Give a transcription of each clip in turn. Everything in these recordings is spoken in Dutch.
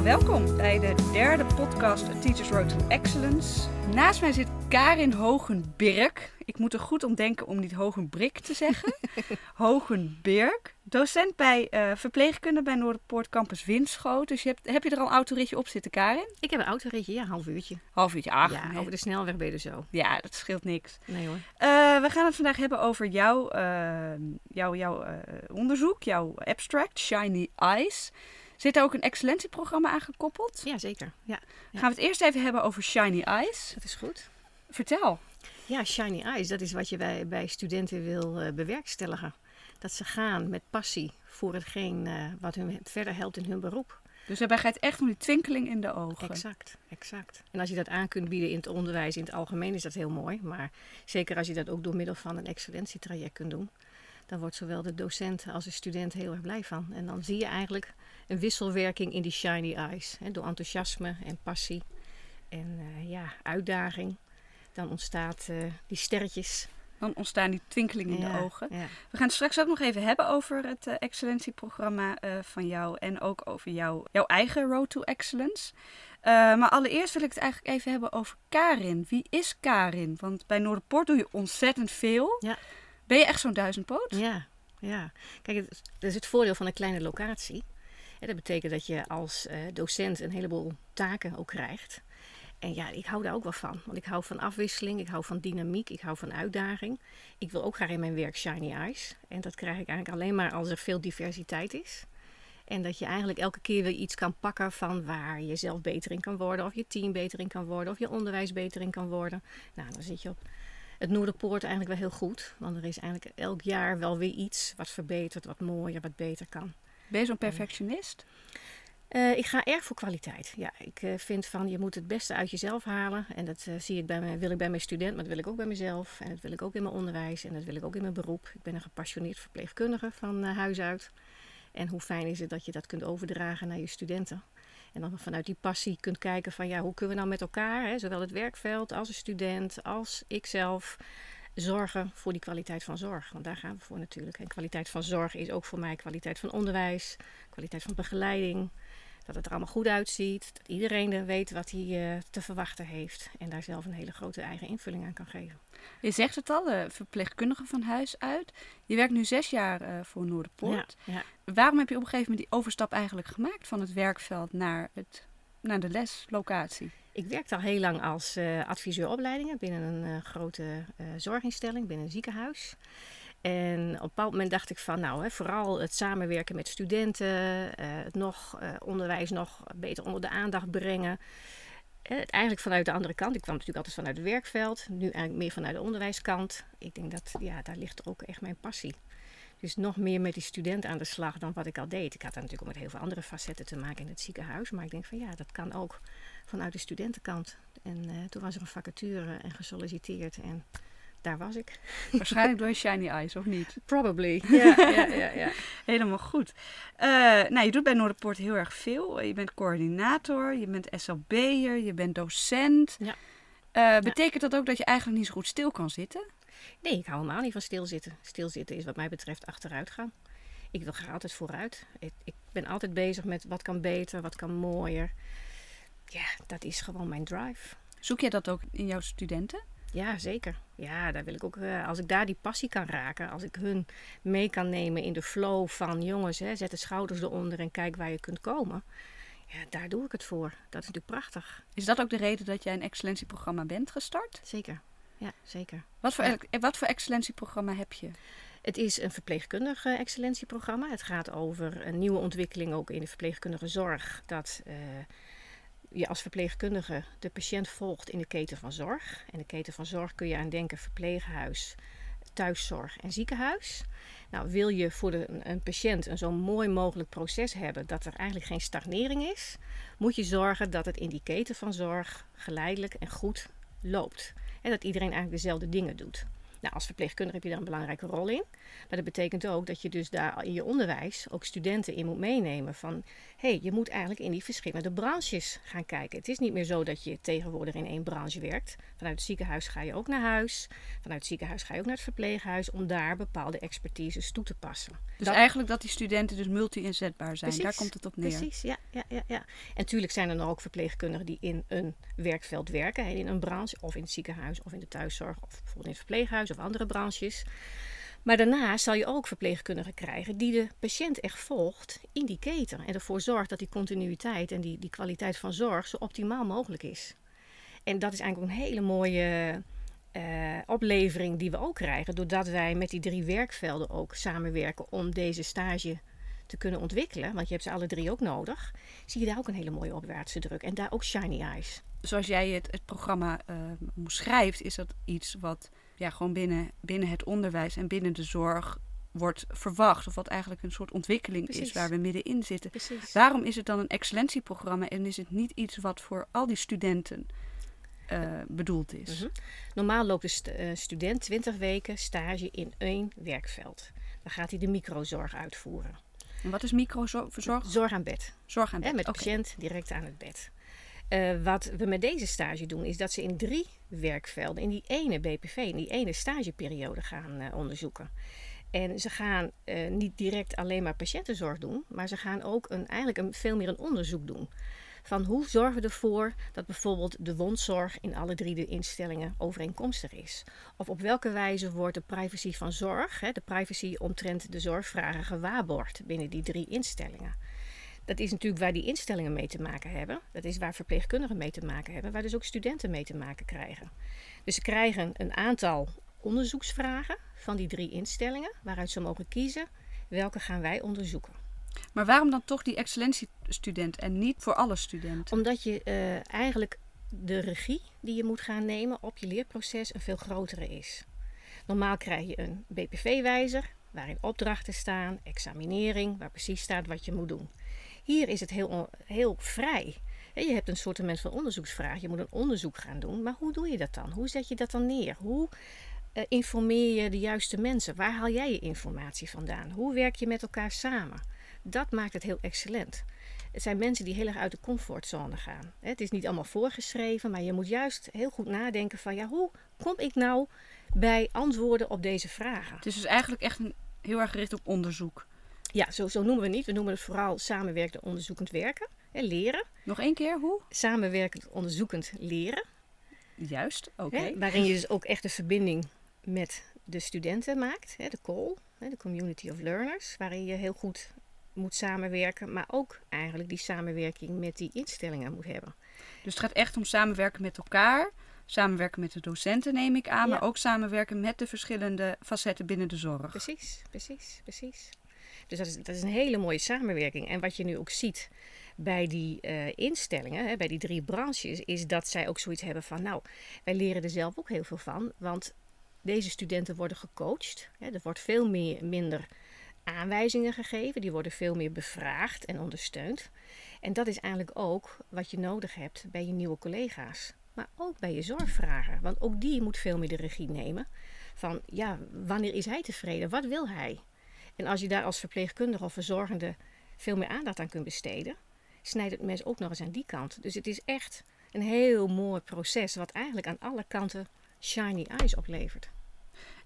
Nou, welkom bij de derde podcast A Teacher's Road to Excellence. Naast mij zit Karin Hogenbirk. Ik moet er goed om denken om niet Hogenbrik te zeggen. Hogenbirk. Docent bij eh, verpleegkunde bij Noorderpoort Campus Winschoten. Dus je hebt, heb je er al een autoritje op zitten, Karin? Ik heb een autoritje, ja, half uurtje. Half uurtje, ach. ja, nee. over de snelweg ben je er zo. Ja, dat scheelt niks. Nee hoor. Eh, we gaan het vandaag hebben over jouw, eh, jouw, jouw onderzoek, jouw abstract, Shiny Eyes. Zit daar ook een excellentieprogramma aan gekoppeld? Ja, zeker. Ja, Ja. Gaan we het eerst even hebben over Shiny Eyes. dat is goed. Vertel. Ja, shiny eyes, dat is wat je bij, bij studenten wil eh, bewerkstelligen. Dat ze gaan met passie voor hetgeen eh, wat hun verder helpt in hun beroep. Dus daarbij gaat het echt om die twinkeling in de ogen. Exact, exact. En als je dat aan kunt bieden in het onderwijs in het algemeen is dat heel mooi. Maar zeker als je dat ook door middel van een excellentietraject kunt doen. Dan wordt zowel de docent als de student heel erg blij van. En dan zie je eigenlijk een wisselwerking in die shiny eyes. Hè, door enthousiasme en passie en eh, ja, uitdaging. Dan ontstaat eh, die sterretjes. Dan ontstaan die twinkeling in Ja, de ogen. Ja. We gaan het straks ook nog even hebben over het eh, excellentieprogramma van jou. En ook over jouw, jouw eigen Road to Excellence. Maar allereerst wil ik het eigenlijk even hebben over Karin. Wie is Karin? Want bij Noorderpoort doe je ontzettend veel. Ja. Ben je echt zo'n duizendpoot? Ja, ja. Kijk, dat is het voordeel van een kleine locatie. En dat betekent dat je als eh, docent een heleboel taken ook krijgt. En ja, ik hou daar ook wel van. Want ik hou van afwisseling, ik hou van dynamiek, ik hou van uitdaging. Ik wil ook graag in mijn werk shiny eyes. En dat krijg ik eigenlijk alleen maar als er veel diversiteit is. En dat je eigenlijk elke keer weer iets kan pakken van waar je zelf beter in kan worden. Of je team beter in kan worden. Of je onderwijs beter in kan worden. Nou, dan zit je op het Noorderpoort eigenlijk wel heel goed. Want er is eigenlijk elk jaar wel weer iets wat verbetert, wat mooier, wat beter kan. Ben je zo'n perfectionist? Eh, ik ga erg voor kwaliteit. Ja, ik eh, vind van je moet het beste uit jezelf halen. En dat eh, zie ik bij mijn, wil ik bij mijn student, maar dat wil ik ook bij mezelf. En dat wil ik ook in mijn onderwijs en dat wil ik ook in mijn beroep. Ik ben een gepassioneerd verpleegkundige van huis uit. En hoe fijn is het dat je dat kunt overdragen naar je studenten. En dan vanuit die passie kunt kijken van ja, hoe kunnen we nou met elkaar, hè, zowel het werkveld als een student, als ikzelf, zorgen voor die kwaliteit van zorg. Want daar gaan we voor natuurlijk. En kwaliteit van zorg is ook voor mij kwaliteit van onderwijs, kwaliteit van begeleiding. Dat het er allemaal goed uitziet. Dat iedereen er weet wat hij eh, te verwachten heeft. En daar zelf een hele grote eigen invulling aan kan geven. Je zegt het al, eh, verpleegkundige van huis uit. Je werkt nu zes jaar eh, voor Noorderpoort. Ja, ja. Waarom heb je op een gegeven moment die overstap eigenlijk gemaakt van het werkveld naar, het, naar de leslocatie? Ik werkte al heel lang als adviseur opleidingen binnen een grote zorginstelling, binnen een ziekenhuis. En op een bepaald moment dacht ik van, nou, hè, vooral het samenwerken met studenten, eh, het nog, eh, onderwijs nog beter onder de aandacht brengen. Eh, eigenlijk vanuit de andere kant. Ik kwam natuurlijk altijd vanuit het werkveld, nu eigenlijk meer vanuit de onderwijskant. Ik denk dat, ja, daar ligt ook echt mijn passie. Dus nog meer met die student aan de slag dan wat ik al deed. Ik had daar natuurlijk ook met heel veel andere facetten te maken in het ziekenhuis. Maar ik denk van ja, dat kan ook vanuit de studentenkant. En eh, toen was er een vacature en gesolliciteerd en daar was ik. Waarschijnlijk door je shiny eyes, of niet? Probably. Ja, ja, ja, ja. Helemaal goed. Eh, nou, je doet bij Noorderpoort heel erg veel. Je bent coördinator, je bent SLB'er, je bent docent. Ja. Eh, betekent dat ook dat je eigenlijk niet zo goed stil kan zitten? Nee, ik hou helemaal niet van stilzitten. Stilzitten is wat mij betreft achteruit gaan. Ik wil graag altijd vooruit. Ik, ik ben altijd bezig met wat kan beter, wat kan mooier. Ja, dat is gewoon mijn drive. Zoek je dat ook in jouw studenten? Ja, zeker. Ja, daar wil ik ook, eh, als ik daar die passie kan raken, als ik hun mee kan nemen in de flow van jongens, hè, zet de schouders eronder en kijk waar je kunt komen. Ja, daar doe ik het voor. Dat is natuurlijk prachtig. Is dat ook de reden dat jij een excellentieprogramma bent gestart? Zeker. Ja, zeker. Wat voor, el- wat voor excellentieprogramma heb je? Het is een verpleegkundig eh, excellentieprogramma. Het gaat over een nieuwe ontwikkeling ook in de verpleegkundige zorg. Dat eh, je als verpleegkundige de patiënt volgt in de keten van zorg. En de keten van zorg kun je aan denken verpleeghuis, thuiszorg en ziekenhuis. Nou, wil je voor een patiënt een zo mooi mogelijk proces hebben dat er eigenlijk geen stagnering is, moet je zorgen dat het in die keten van zorg geleidelijk en goed loopt. En dat iedereen eigenlijk dezelfde dingen doet. Nou, als verpleegkundige heb je daar een belangrijke rol in. Maar dat betekent ook dat je dus daar in je onderwijs ook studenten in moet meenemen. Van hey, je moet eigenlijk in die verschillende branches gaan kijken. Het is niet meer zo dat je tegenwoordig in één branche werkt. Vanuit het ziekenhuis ga je ook naar huis. Vanuit het ziekenhuis ga je ook naar het verpleeghuis om daar bepaalde expertises toe te passen. Dus eigenlijk dat die studenten dus multi-inzetbaar zijn. daar komt het op neer. Precies, ja, ja, ja, ja. En natuurlijk zijn er nog ook verpleegkundigen die in een werkveld werken. In een branche of in het ziekenhuis of in de thuiszorg of bijvoorbeeld in het verpleeghuis of andere branches. Maar daarnaast zal je ook verpleegkundigen krijgen die de patiënt echt volgt in die keten. En ervoor zorgt dat die continuïteit en die, die kwaliteit van zorg zo optimaal mogelijk is. En dat is eigenlijk een hele mooie uh, oplevering die we ook krijgen. Doordat wij met die drie werkvelden ook samenwerken om deze stage te kunnen ontwikkelen. Want je hebt ze alle drie ook nodig. Zie je daar ook een hele mooie opwaartse druk. En daar ook shiny eyes. Zoals jij het, het programma uh, schrijft, is dat iets wat ja, gewoon binnen, binnen het onderwijs en binnen de zorg wordt verwacht. Of wat eigenlijk een soort ontwikkeling is waar we middenin zitten. Precies. Waarom is het dan een excellentieprogramma en is het niet iets wat voor al die studenten uh, bedoeld is? Mhm. Normaal loopt st uh, student 20 weken stage in één werkveld. Dan gaat hij de microzorg uitvoeren. En wat is microzorg? Zorg aan bed. Zorg aan bed. En met de okay. patiënt direct aan het bed. Uh, wat we met deze stage doen, is dat ze in drie werkvelden, in die ene BPV, in die ene stageperiode gaan uh, onderzoeken. En ze gaan uh, niet direct alleen maar patiëntenzorg doen, maar ze gaan ook een, eigenlijk een, veel meer een onderzoek doen. Van hoe zorgen we ervoor dat bijvoorbeeld de wondzorg in alle drie de instellingen overeenkomstig is? Of op welke wijze wordt de privacy van zorg, hè, de privacy omtrent de zorgvragen, gewaarborgd binnen die drie instellingen? Dat is natuurlijk waar die instellingen mee te maken hebben. Dat is waar verpleegkundigen mee te maken hebben. Waar dus ook studenten mee te maken krijgen. Dus ze krijgen een aantal onderzoeksvragen van die drie instellingen. Waaruit ze mogen kiezen welke gaan wij onderzoeken. Maar waarom dan toch die excellentiestudent en niet voor alle studenten? Omdat je uh, eigenlijk de regie die je moet gaan nemen op je leerproces een veel grotere is. Normaal krijg je een BPV-wijzer waarin opdrachten staan, examinering, waar precies staat wat je moet doen. Hier is het heel, heel vrij. Je hebt een soort van onderzoeksvraag. Je moet een onderzoek gaan doen. Maar hoe doe je dat dan? Hoe zet je dat dan neer? Hoe uh, informeer je de juiste mensen? Waar haal jij je informatie vandaan? Hoe werk je met elkaar samen? Dat maakt het heel excellent. Het zijn mensen die heel erg uit de comfortzone gaan. Het is niet allemaal voorgeschreven, maar je moet juist heel goed nadenken van ja, hoe kom ik nou bij antwoorden op deze vragen? Het is dus eigenlijk echt heel erg gericht op onderzoek. Ja, zo, zo noemen we het niet. We noemen het vooral samenwerkend onderzoekend werken. Hè, leren. Nog één keer, hoe? Samenwerkend onderzoekend leren. Juist, oké. Okay. Waarin je dus ook echt de verbinding met de studenten maakt. Hè, de call, hè, de community of learners. Waarin je heel goed moet samenwerken. Maar ook eigenlijk die samenwerking met die instellingen moet hebben. Dus het gaat echt om samenwerken met elkaar. Samenwerken met de docenten neem ik aan. Ja. Maar ook samenwerken met de verschillende facetten binnen de zorg. Precies, precies, precies. Dus dat is, dat is een hele mooie samenwerking. En wat je nu ook ziet bij die uh, instellingen, hè, bij die drie branches, is dat zij ook zoiets hebben van, nou, wij leren er zelf ook heel veel van. Want deze studenten worden gecoacht. Hè, er wordt veel meer, minder aanwijzingen gegeven. Die worden veel meer bevraagd en ondersteund. En dat is eigenlijk ook wat je nodig hebt bij je nieuwe collega's. Maar ook bij je zorgvrager. Want ook die moet veel meer de regie nemen. Van ja, wanneer is hij tevreden? Wat wil hij? En als je daar als verpleegkundige of verzorgende veel meer aandacht aan kunt besteden, snijdt het mes ook nog eens aan die kant. Dus het is echt een heel mooi proces, wat eigenlijk aan alle kanten shiny eyes oplevert.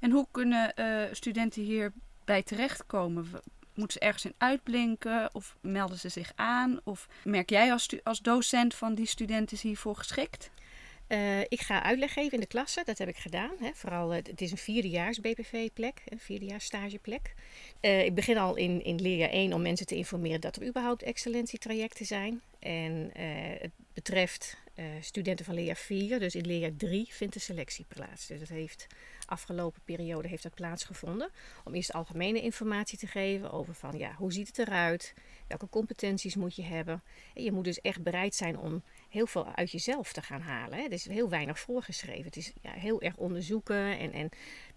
En hoe kunnen uh, studenten hierbij terechtkomen? Moeten ze ergens in uitblinken of melden ze zich aan? Of merk jij als, als docent van die studenten is hiervoor geschikt? Uh, ik ga uitleg geven in de klasse, dat heb ik gedaan. Hè. Vooral, uh, het is een vierdejaars BPV-plek, een vierdejaars stageplek. Uh, ik begin al in, in leerjaar 1 om mensen te informeren dat er überhaupt excellentietrajecten zijn. En het betreft studenten van leerjaar 4, dus in leerjaar 3 vindt de selectie plaats. Dus dat heeft afgelopen periode heeft dat plaatsgevonden. Om eerst algemene informatie te geven over van ja, hoe ziet het eruit? Welke competenties moet je hebben? En je moet dus echt bereid zijn om heel veel uit jezelf te gaan halen. Hè. Er is heel weinig voorgeschreven. Het is ja, heel erg onderzoeken en, en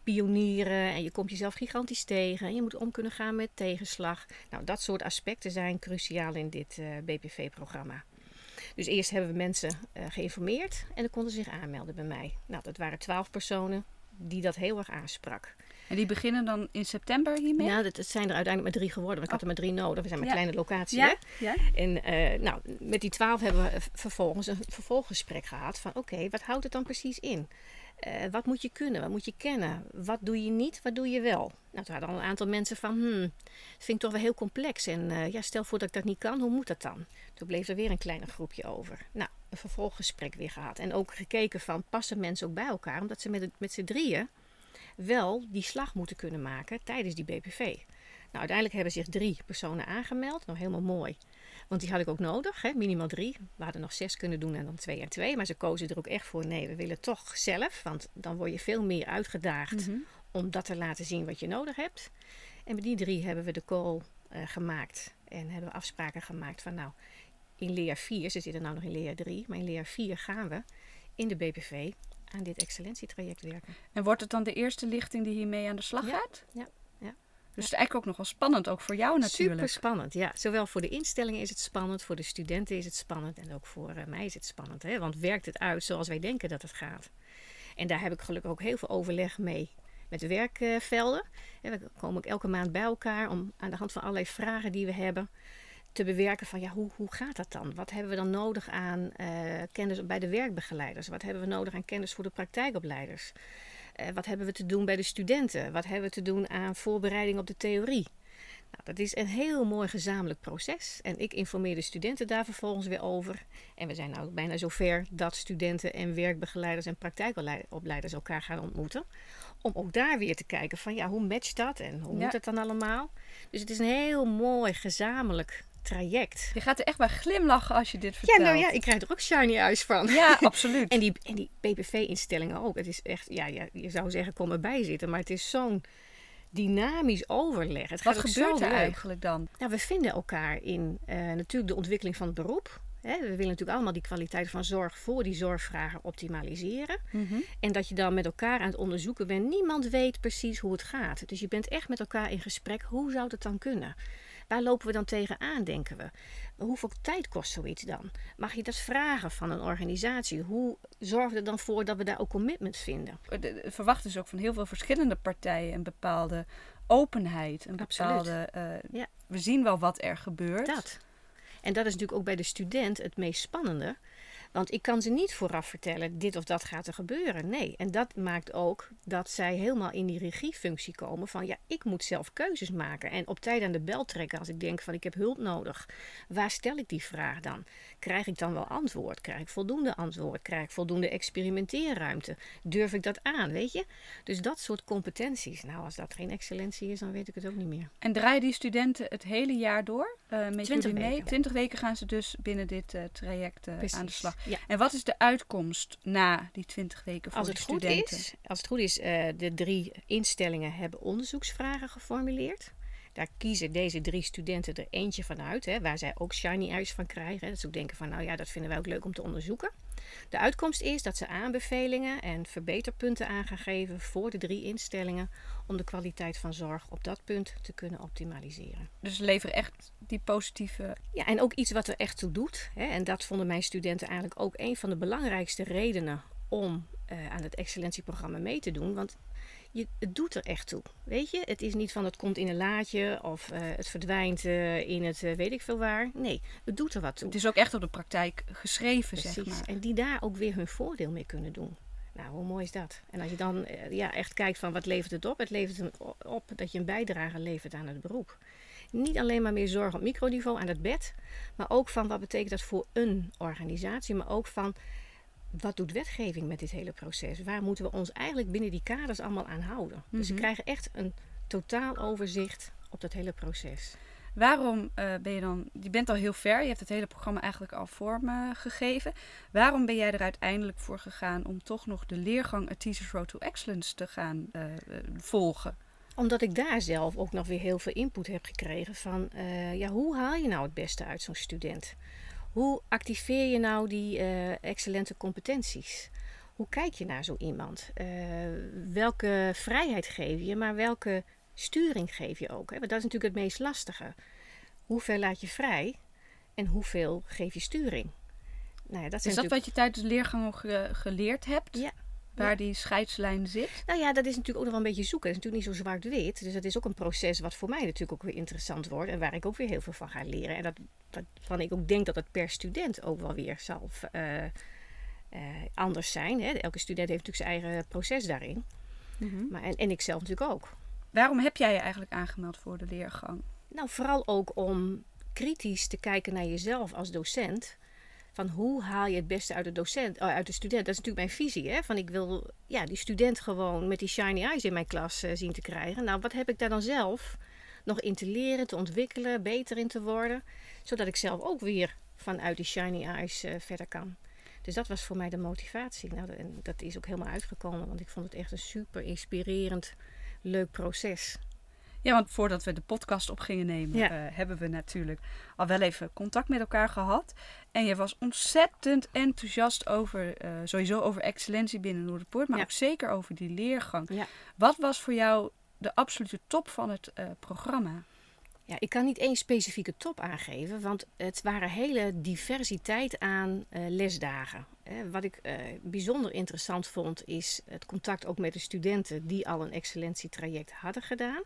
pionieren. En je komt jezelf gigantisch tegen. En je moet om kunnen gaan met tegenslag. Nou, dat soort aspecten zijn cruciaal in dit uh, BPV-programma. Dus eerst hebben we mensen uh, geïnformeerd en dan konden ze zich aanmelden bij mij. Nou, dat waren twaalf personen die dat heel erg aansprak. En die beginnen dan in september hiermee? Ja, het, zijn er uiteindelijk maar drie geworden. Want ik had er maar drie nodig. We zijn maar Ja. kleine locatie. Ja? Hè? ja? En eh, nou, met die twaalf hebben we vervolgens een vervolggesprek gehad. Van oké, wat houdt het dan precies in? Eh, wat moet je kunnen? Wat moet je kennen? Wat doe je niet? Wat doe je wel? Nou, toen hadden al een aantal mensen van, hmm, dat vind ik toch wel heel complex. En eh, ja, stel voor dat ik dat niet kan, hoe moet dat dan? Toen bleef er weer een kleiner groepje over. Nou, een vervolggesprek weer gehad. En ook gekeken van, passen mensen ook bij elkaar? Omdat ze met, met z'n drieën wel die slag moeten kunnen maken tijdens die BPV. Nou, uiteindelijk hebben zich drie personen aangemeld. Nou, helemaal mooi. Want die had ik ook nodig, hè? minimaal drie. We hadden nog zes kunnen doen en dan twee en twee. Maar ze kozen er ook echt voor, nee, we willen toch zelf. Want dan word je veel meer uitgedaagd Mhm. om dat te laten zien wat je nodig hebt. En met die drie hebben we de call eh, gemaakt. En hebben we afspraken gemaakt van nou, in leer 4, ze zitten nou nog in leer 3, maar in leer 4 gaan we in de BPV aan dit excellentietraject werken. En wordt het dan de eerste lichting die hiermee aan de slag Ja, gaat? ja. Dus het is eigenlijk ook nog wel spannend, ook voor jou natuurlijk. Super spannend, ja. Zowel voor de instellingen is het spannend, voor de studenten is het spannend en ook voor eh, mij is het spannend. Hè? Want werkt het uit zoals wij denken dat het gaat? En daar heb ik gelukkig ook heel veel overleg mee met de werkvelden. We komen ook elke maand bij elkaar om aan de hand van allerlei vragen die we hebben te bewerken van ja, hoe, hoe gaat dat dan? Wat hebben we dan nodig aan eh, kennis bij de werkbegeleiders? Wat hebben we nodig aan kennis voor de praktijkopleiders? Eh, wat hebben we te doen bij de studenten? Wat hebben we te doen aan voorbereiding op de theorie? Nou, dat is een heel mooi gezamenlijk proces. En ik informeer de studenten daar vervolgens weer over. En we zijn nou bijna zover dat studenten en werkbegeleiders en praktijkopleiders elkaar gaan ontmoeten. Om ook daar weer te kijken van ja, hoe matcht dat en hoe Ja. moet het dan allemaal? Dus het is een heel mooi gezamenlijk traject. Je gaat er echt bij glimlachen als je dit Ja, vertelt. nou ja, ik krijg er ook shiny eyes van. Ja, absoluut. En die, en die PPV-instellingen ook. Het is echt, ja, ja, je zou zeggen, kom erbij zitten. Maar het is zo'n dynamisch overleg. Het Wat gebeurt er leuk. eigenlijk dan? Nou, we vinden elkaar in eh, natuurlijk de ontwikkeling van het beroep. Hè. We willen natuurlijk allemaal die kwaliteit van zorg voor die zorgvragen optimaliseren. Mhm. En dat je dan met elkaar aan het onderzoeken bent. Niemand weet precies hoe het gaat. Dus je bent echt met elkaar in gesprek. Hoe zou dat dan kunnen? Waar lopen we dan tegenaan, denken we? Hoeveel tijd kost zoiets dan? Mag je dat vragen van een organisatie? Hoe zorgen we er dan voor dat we daar ook commitment vinden? De- de- Verwacht dus ook van heel veel verschillende partijen een bepaalde openheid. Een bepaalde. eh, Ja. We zien wel wat er gebeurt. Dat. En dat is natuurlijk ook bij de student het meest spannende. Want ik kan ze niet vooraf vertellen, dit of dat gaat er gebeuren. Nee, en dat maakt ook dat zij helemaal in die regiefunctie komen van... ja, ik moet zelf keuzes maken en op tijd aan de bel trekken als ik denk van ik heb hulp nodig. Waar stel ik die vraag dan? Krijg ik dan wel antwoord? Krijg ik voldoende antwoord? Krijg ik voldoende experimenteerruimte? Durf ik dat aan, weet je? Dus dat soort competenties. Nou, als dat geen excellentie is, dan weet ik het ook niet meer. En draaien die studenten het hele jaar door eh met 20 jullie mee? weken. 20 weken gaan ze dus binnen dit eh, traject eh, aan de slag. Ja. En wat is de uitkomst na die 20 weken voor Als de het goed studenten? is, als het goed is, eh, de drie instellingen hebben onderzoeksvragen geformuleerd. Daar kiezen deze drie studenten er eentje van uit, hè, waar zij ook shiny eyes van krijgen. Hè, dat ze ook denken van, nou ja, dat vinden wij ook leuk om te onderzoeken. De uitkomst is dat ze aanbevelingen en verbeterpunten aan gaan geven voor de drie instellingen om de kwaliteit van zorg op dat punt te kunnen optimaliseren. Dus leveren echt die positieve. Ja, en ook iets wat er echt toe doet. Hè, en dat vonden mijn studenten eigenlijk ook een van de belangrijkste redenen om eh, aan het excellentieprogramma mee te doen. Want je, het doet er echt toe. Weet je, het is niet van het komt in een laadje of eh, het verdwijnt eh, in het eh, weet ik veel waar. Nee, het doet er wat toe. Het is ook echt op de praktijk geschreven, zeg maar. En die daar ook weer hun voordeel mee kunnen doen. Nou, hoe mooi is dat? En als je dan ja, echt kijkt van wat levert het op? Het levert een o- op dat je een bijdrage levert aan het beroep. Niet alleen maar meer zorg op microniveau aan het bed, maar ook van wat betekent dat voor een organisatie, maar ook van wat doet wetgeving met dit hele proces? Waar moeten we ons eigenlijk binnen die kaders allemaal aan houden? Dus ze Mhm. krijgen echt een totaal overzicht op dat hele proces. Waarom eh, ben je dan, je bent al heel ver, je hebt het hele programma eigenlijk al vorm eh, gegeven. Waarom ben jij er uiteindelijk voor gegaan om toch nog de leergang A Teacher's Road to Excellence te gaan eh, volgen? Omdat ik daar zelf ook nog weer heel veel input heb gekregen van ja, hoe haal je nou het beste uit zo'n student? Hoe activeer je nou die eh, excellente competenties? Hoe kijk je naar zo iemand? Eh, welke vrijheid geef je, maar welke sturing geef je ook? Hè? Want dat is natuurlijk het meest lastige. Hoeveel laat je vrij en hoeveel geef je sturing? Nou ja, dat Is dat wat je tijdens de leergang geleerd hebt? Ja. Waar die scheidslijn zit? Nou ja, dat is natuurlijk ook nog wel een beetje zoeken. Het is natuurlijk niet zo zwart-wit. Dus dat is ook een proces wat voor mij natuurlijk ook weer interessant wordt. En waar ik ook weer heel veel van ga leren. En dat, waarvan ik ook denk dat het per student ook wel weer zal uh, uh, anders zijn. Hè. Elke student heeft natuurlijk zijn eigen proces daarin. Mm maar, en, en ik zelf natuurlijk ook. Waarom heb jij je eigenlijk aangemeld voor de leergang? Nou, vooral ook om kritisch te kijken naar jezelf als docent van hoe haal je het beste uit de docent, uh, uit de student. Dat is natuurlijk mijn visie. Hè? Van ik wil ja, die student gewoon met die shiny eyes in mijn klas uh, zien te krijgen. Nou, wat heb ik daar dan zelf nog in te leren, te ontwikkelen, beter in te worden. Zodat ik zelf ook weer vanuit die shiny eyes uh, verder kan. Dus dat was voor mij de motivatie. Nou, en dat is ook helemaal uitgekomen, want ik vond het echt een super inspirerend, leuk proces. Ja, want voordat we de podcast op gingen nemen, ja. uh, hebben we natuurlijk al wel even contact met elkaar gehad. En je was ontzettend enthousiast over, uh, sowieso over excellentie binnen Noorderpoort, maar ja. ook zeker over die leergang. Ja. Wat was voor jou de absolute top van het uh, programma? Ja, ik kan niet één specifieke top aangeven, want het waren hele diversiteit aan lesdagen. Wat ik bijzonder interessant vond, is het contact ook met de studenten die al een excellentietraject hadden gedaan.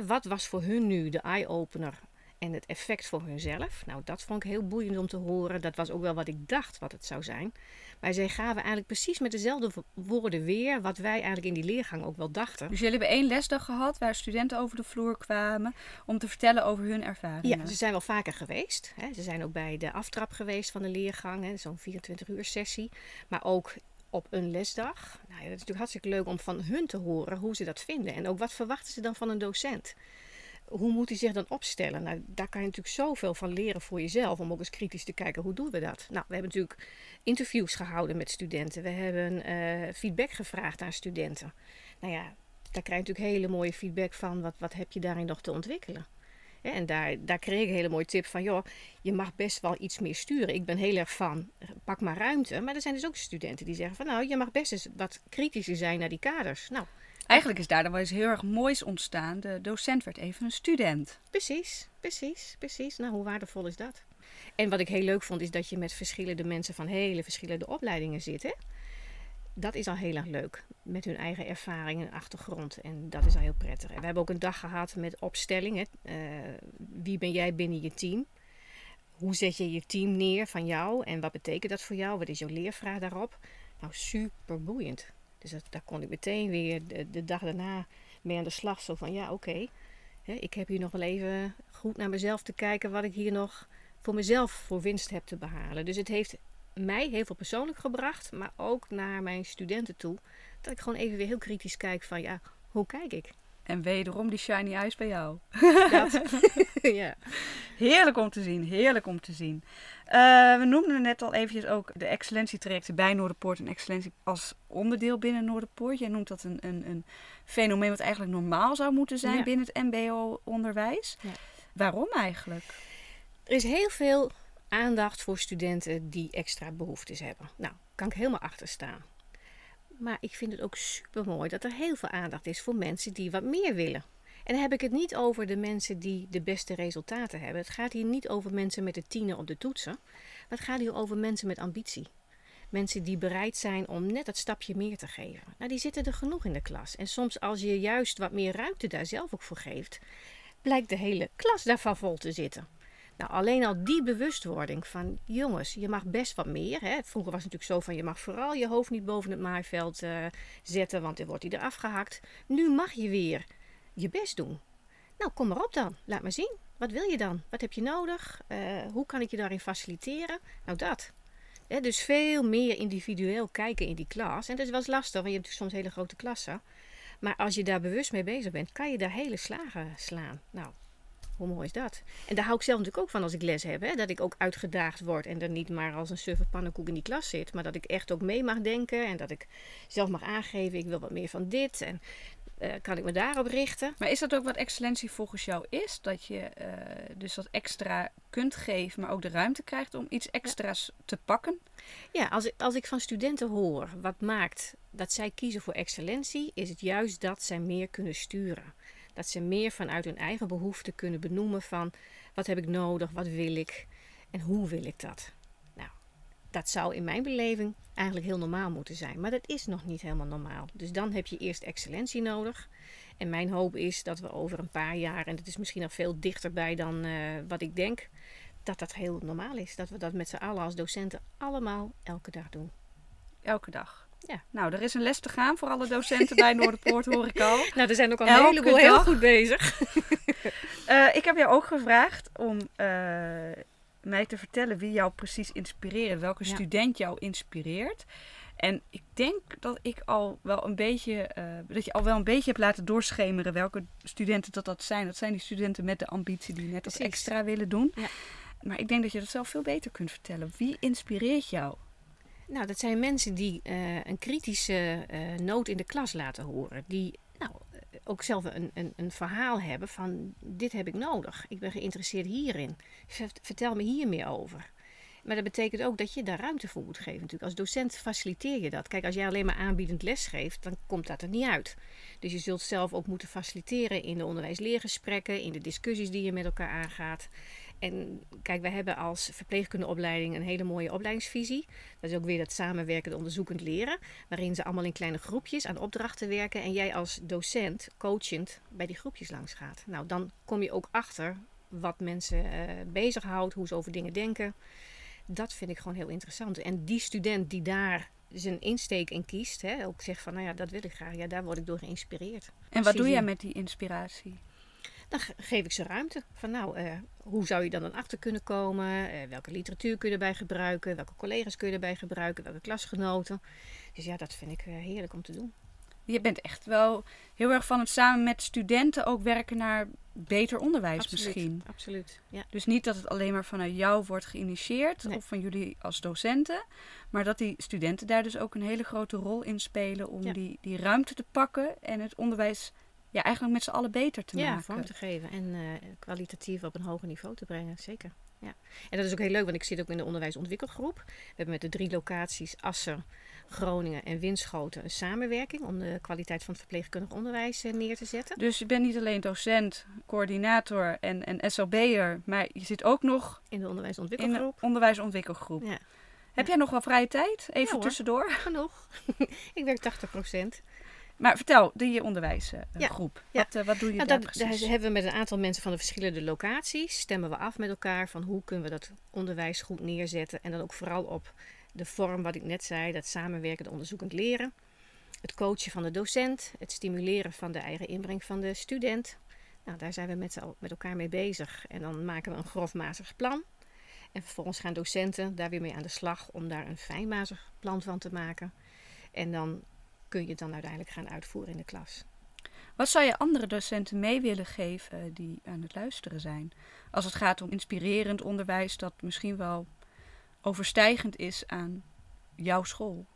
Wat was voor hun nu de eye-opener en het effect voor hunzelf? Nou, dat vond ik heel boeiend om te horen. Dat was ook wel wat ik dacht wat het zou zijn. Maar zij gaven eigenlijk precies met dezelfde woorden weer wat wij eigenlijk in die leergang ook wel dachten. Dus jullie hebben één lesdag gehad waar studenten over de vloer kwamen om te vertellen over hun ervaringen? Ja, ze zijn wel vaker geweest. Hè. Ze zijn ook bij de aftrap geweest van de leergang, zo'n 24 uur sessie. Maar ook op een lesdag. Nou dat is natuurlijk hartstikke leuk om van hun te horen hoe ze dat vinden. En ook wat verwachten ze dan van een docent? Hoe moet hij zich dan opstellen? Nou, daar kan je natuurlijk zoveel van leren voor jezelf. Om ook eens kritisch te kijken, hoe doen we dat? Nou, we hebben natuurlijk interviews gehouden met studenten. We hebben uh, feedback gevraagd aan studenten. Nou ja, daar krijg je natuurlijk hele mooie feedback van. Wat, wat heb je daarin nog te ontwikkelen? En daar, daar kreeg ik een hele mooie tip van, joh, je mag best wel iets meer sturen. Ik ben heel erg van, pak maar ruimte. Maar er zijn dus ook studenten die zeggen van, nou, je mag best eens wat kritischer zijn naar die kaders. Nou, Eigenlijk is daar dan wel eens heel erg moois ontstaan. De docent werd even een student. Precies, precies, precies. Nou, hoe waardevol is dat? En wat ik heel leuk vond, is dat je met verschillende mensen van hele verschillende opleidingen zit. Hè? dat is al heel erg leuk. Met hun eigen ervaring en achtergrond. En dat is al heel prettig. En we hebben ook een dag gehad met opstellingen. Uh, wie ben jij binnen je team? Hoe zet je je team neer van jou? En wat betekent dat voor jou? Wat is jouw leervraag daarop? Nou, super boeiend. Dus dat, daar kon ik meteen weer de, dag daarna mee aan de slag. Zo van, ja, oké. Ik heb hier nog wel even goed naar mezelf te kijken... wat ik hier nog voor mezelf voor winst heb te behalen. Dus het heeft mij heel veel persoonlijk gebracht, maar ook naar mijn studenten toe. Dat ik gewoon even weer heel kritisch kijk van ja, hoe kijk ik? En wederom die shiny eyes bij jou. Dat. ja. Heerlijk om te zien, heerlijk om te zien. Uh, we noemden net al eventjes ook de excellentietrajecten bij Noorderpoort en excellentie als onderdeel binnen Noorderpoort. Jij noemt dat een, een, een fenomeen wat eigenlijk normaal zou moeten zijn ja. binnen het mbo-onderwijs. Ja. Waarom eigenlijk? Er is heel veel aandacht voor studenten die extra behoeftes hebben. Nou, kan ik helemaal achter staan. Maar ik vind het ook super mooi dat er heel veel aandacht is voor mensen die wat meer willen. En dan heb ik het niet over de mensen die de beste resultaten hebben. Het gaat hier niet over mensen met de tiener op de toetsen. Maar het gaat hier over mensen met ambitie. Mensen die bereid zijn om net dat stapje meer te geven. Nou, die zitten er genoeg in de klas. En soms als je juist wat meer ruimte daar zelf ook voor geeft, blijkt de hele klas daarvan vol te zitten. Nou, alleen al die bewustwording van jongens, je mag best wat meer. Hè. Vroeger was het natuurlijk zo van je mag vooral je hoofd niet boven het maaiveld uh, zetten, want dan wordt hij eraf gehakt. Nu mag je weer je best doen. Nou, kom maar op dan. Laat maar zien. Wat wil je dan? Wat heb je nodig? Uh, hoe kan ik je daarin faciliteren? Nou, dat. Dus veel meer individueel kijken in die klas. En dat is wel lastig, want je hebt soms hele grote klassen. Maar als je daar bewust mee bezig bent, kan je daar hele slagen slaan. Nou, hoe mooi is dat? En daar hou ik zelf natuurlijk ook van als ik les heb. Hè? Dat ik ook uitgedaagd word en er niet maar als een suffe pannenkoek in die klas zit. Maar dat ik echt ook mee mag denken en dat ik zelf mag aangeven, ik wil wat meer van dit. En uh, kan ik me daarop richten. Maar is dat ook wat excellentie volgens jou is? Dat je uh, dus dat extra kunt geven, maar ook de ruimte krijgt om iets extra's ja. te pakken? Ja, als ik, als ik van studenten hoor wat maakt dat zij kiezen voor excellentie, is het juist dat zij meer kunnen sturen. Dat ze meer vanuit hun eigen behoeften kunnen benoemen van wat heb ik nodig, wat wil ik en hoe wil ik dat. Nou, Dat zou in mijn beleving eigenlijk heel normaal moeten zijn. Maar dat is nog niet helemaal normaal. Dus dan heb je eerst excellentie nodig. En mijn hoop is dat we over een paar jaar, en het is misschien nog veel dichterbij dan uh, wat ik denk, dat dat heel normaal is. Dat we dat met z'n allen als docenten allemaal elke dag doen. Elke dag. Ja. Nou, er is een les te gaan voor alle docenten bij Noorderpoort, hoor ik al. Nou, er zijn ook al een heleboel heel goed bezig. uh, ik heb jou ook gevraagd om uh, mij te vertellen wie jou precies inspireert. Welke ja. student jou inspireert. En ik denk dat ik al wel een beetje, uh, dat je al wel een beetje hebt laten doorschemeren welke studenten dat, dat zijn. Dat zijn die studenten met de ambitie die net wat extra willen doen. Ja. Maar ik denk dat je dat zelf veel beter kunt vertellen. Wie inspireert jou? Nou, dat zijn mensen die uh, een kritische uh, noot in de klas laten horen. Die nou, ook zelf een, een, een, verhaal hebben van dit heb ik nodig. Ik ben geïnteresseerd hierin. Vertel me hier meer over. Maar dat betekent ook dat je daar ruimte voor moet geven natuurlijk. Als docent faciliteer je dat. Kijk, als jij alleen maar aanbiedend les geeft, dan komt dat er niet uit. Dus je zult zelf ook moeten faciliteren in de onderwijs-leergesprekken, in de discussies die je met elkaar aangaat. En kijk, wij hebben als verpleegkundeopleiding een hele mooie opleidingsvisie. Dat is ook weer dat samenwerkend onderzoekend leren. Waarin ze allemaal in kleine groepjes aan opdrachten werken. En jij als docent, coachend, bij die groepjes langs gaat. Nou, dan kom je ook achter wat mensen uh, bezighoudt, hoe ze over dingen denken. Dat vind ik gewoon heel interessant. En die student die daar zijn insteek in kiest, hè, ook zegt van, nou ja, dat wil ik graag. Ja, daar word ik door geïnspireerd. En wat doe jij met die inspiratie? Dan geef ik ze ruimte. Van nou, uh, hoe zou je dan dan achter kunnen komen? Uh, welke literatuur kun je erbij gebruiken? Welke collega's kun je erbij gebruiken? Welke klasgenoten? Dus ja, dat vind ik uh, heerlijk om te doen. Je bent echt wel heel erg van het samen met studenten ook werken naar beter onderwijs absoluut, misschien. Absoluut, ja. Dus niet dat het alleen maar vanuit jou wordt geïnitieerd nee. of van jullie als docenten, maar dat die studenten daar dus ook een hele grote rol in spelen om ja. die, die ruimte te pakken en het onderwijs ja, eigenlijk met z'n allen beter te ja, maken. vorm te geven en uh, kwalitatief op een hoger niveau te brengen, zeker. Ja. En dat is ook heel leuk, want ik zit ook in de onderwijsontwikkelgroep. We hebben met de drie locaties Assen, Groningen en Winschoten een samenwerking om de kwaliteit van het verpleegkundig onderwijs uh, neer te zetten. Dus je bent niet alleen docent, coördinator en, en SLB'er, maar je zit ook nog in de onderwijsontwikkelgroep. In de onderwijsontwikkelgroep. Ja. Heb jij nog wel vrije tijd? Even ja, tussendoor. Genoeg. ik werk 80 procent. Maar vertel, die onderwijsgroep. Ja. Wat, uh, wat doe je nou, daar dat, precies? Daar hebben we met een aantal mensen van de verschillende locaties. Stemmen we af met elkaar van hoe kunnen we dat onderwijs goed neerzetten. En dan ook vooral op de vorm wat ik net zei. Dat samenwerkend onderzoekend leren. Het coachen van de docent. Het stimuleren van de eigen inbreng van de student. Nou, daar zijn we met, met elkaar mee bezig. En dan maken we een grofmazig plan. En vervolgens gaan docenten daar weer mee aan de slag om daar een fijnmazig plan van te maken. En dan kun je het dan uiteindelijk gaan uitvoeren in de klas. Wat zou je andere docenten mee willen geven die aan het luisteren zijn? Als het gaat om inspirerend onderwijs dat misschien wel overstijgend is aan jouw school.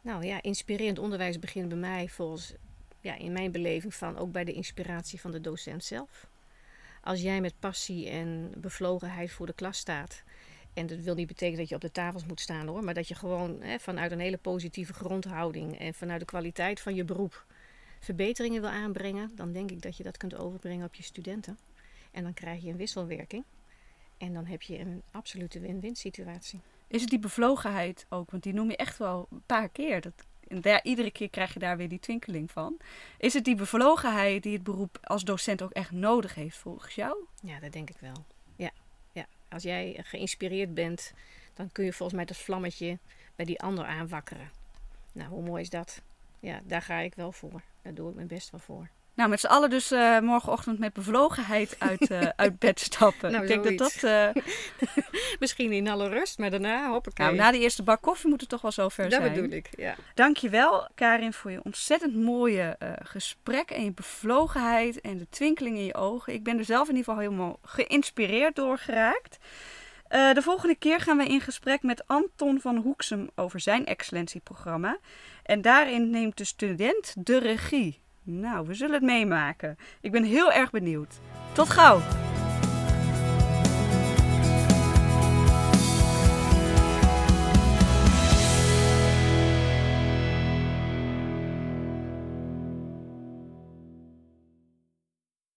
Nou ja, inspirerend onderwijs begint bij mij volgens, ja, in mijn beleving van ook bij de inspiratie van de docent zelf. Als jij met passie en bevlogenheid voor de klas staat en dat wil niet betekenen dat je op de tafels moet staan hoor. Maar dat je gewoon hè, vanuit een hele positieve grondhouding en vanuit de kwaliteit van je beroep verbeteringen wil aanbrengen. Dan denk ik dat je dat kunt overbrengen op je studenten. En dan krijg je een wisselwerking. En dan heb je een absolute win-win situatie. Is het die bevlogenheid ook? Want die noem je echt wel een paar keer. Dat, en daar, iedere keer krijg je daar weer die twinkeling van. Is het die bevlogenheid die het beroep als docent ook echt nodig heeft volgens jou? Ja, dat denk ik wel. Als jij geïnspireerd bent, dan kun je volgens mij dat vlammetje bij die ander aanwakkeren. Nou, hoe mooi is dat? Ja, daar ga ik wel voor. Daar doe ik mijn best wel voor. Nou, met z'n allen dus uh, morgenochtend met bevlogenheid uit, uh, uit bed stappen. Nou, ik denk zoiets. dat dat... Uh... Misschien in alle rust, maar daarna hoppakee. Nou, na de eerste bak koffie moet het toch wel zover dat zijn. bedoel ik, ja. Dankjewel, Karin, voor je ontzettend mooie gesprek en je bevlogenheid en de twinkeling in je ogen. Ik ben er zelf in ieder geval helemaal geïnspireerd door geraakt. Uh, de volgende keer gaan we in gesprek met Anton van Hoeksem over zijn excellentieprogramma. En daarin neemt de student de regie. Nou, we zullen het meemaken. Ik ben heel erg benieuwd. Tot gauw!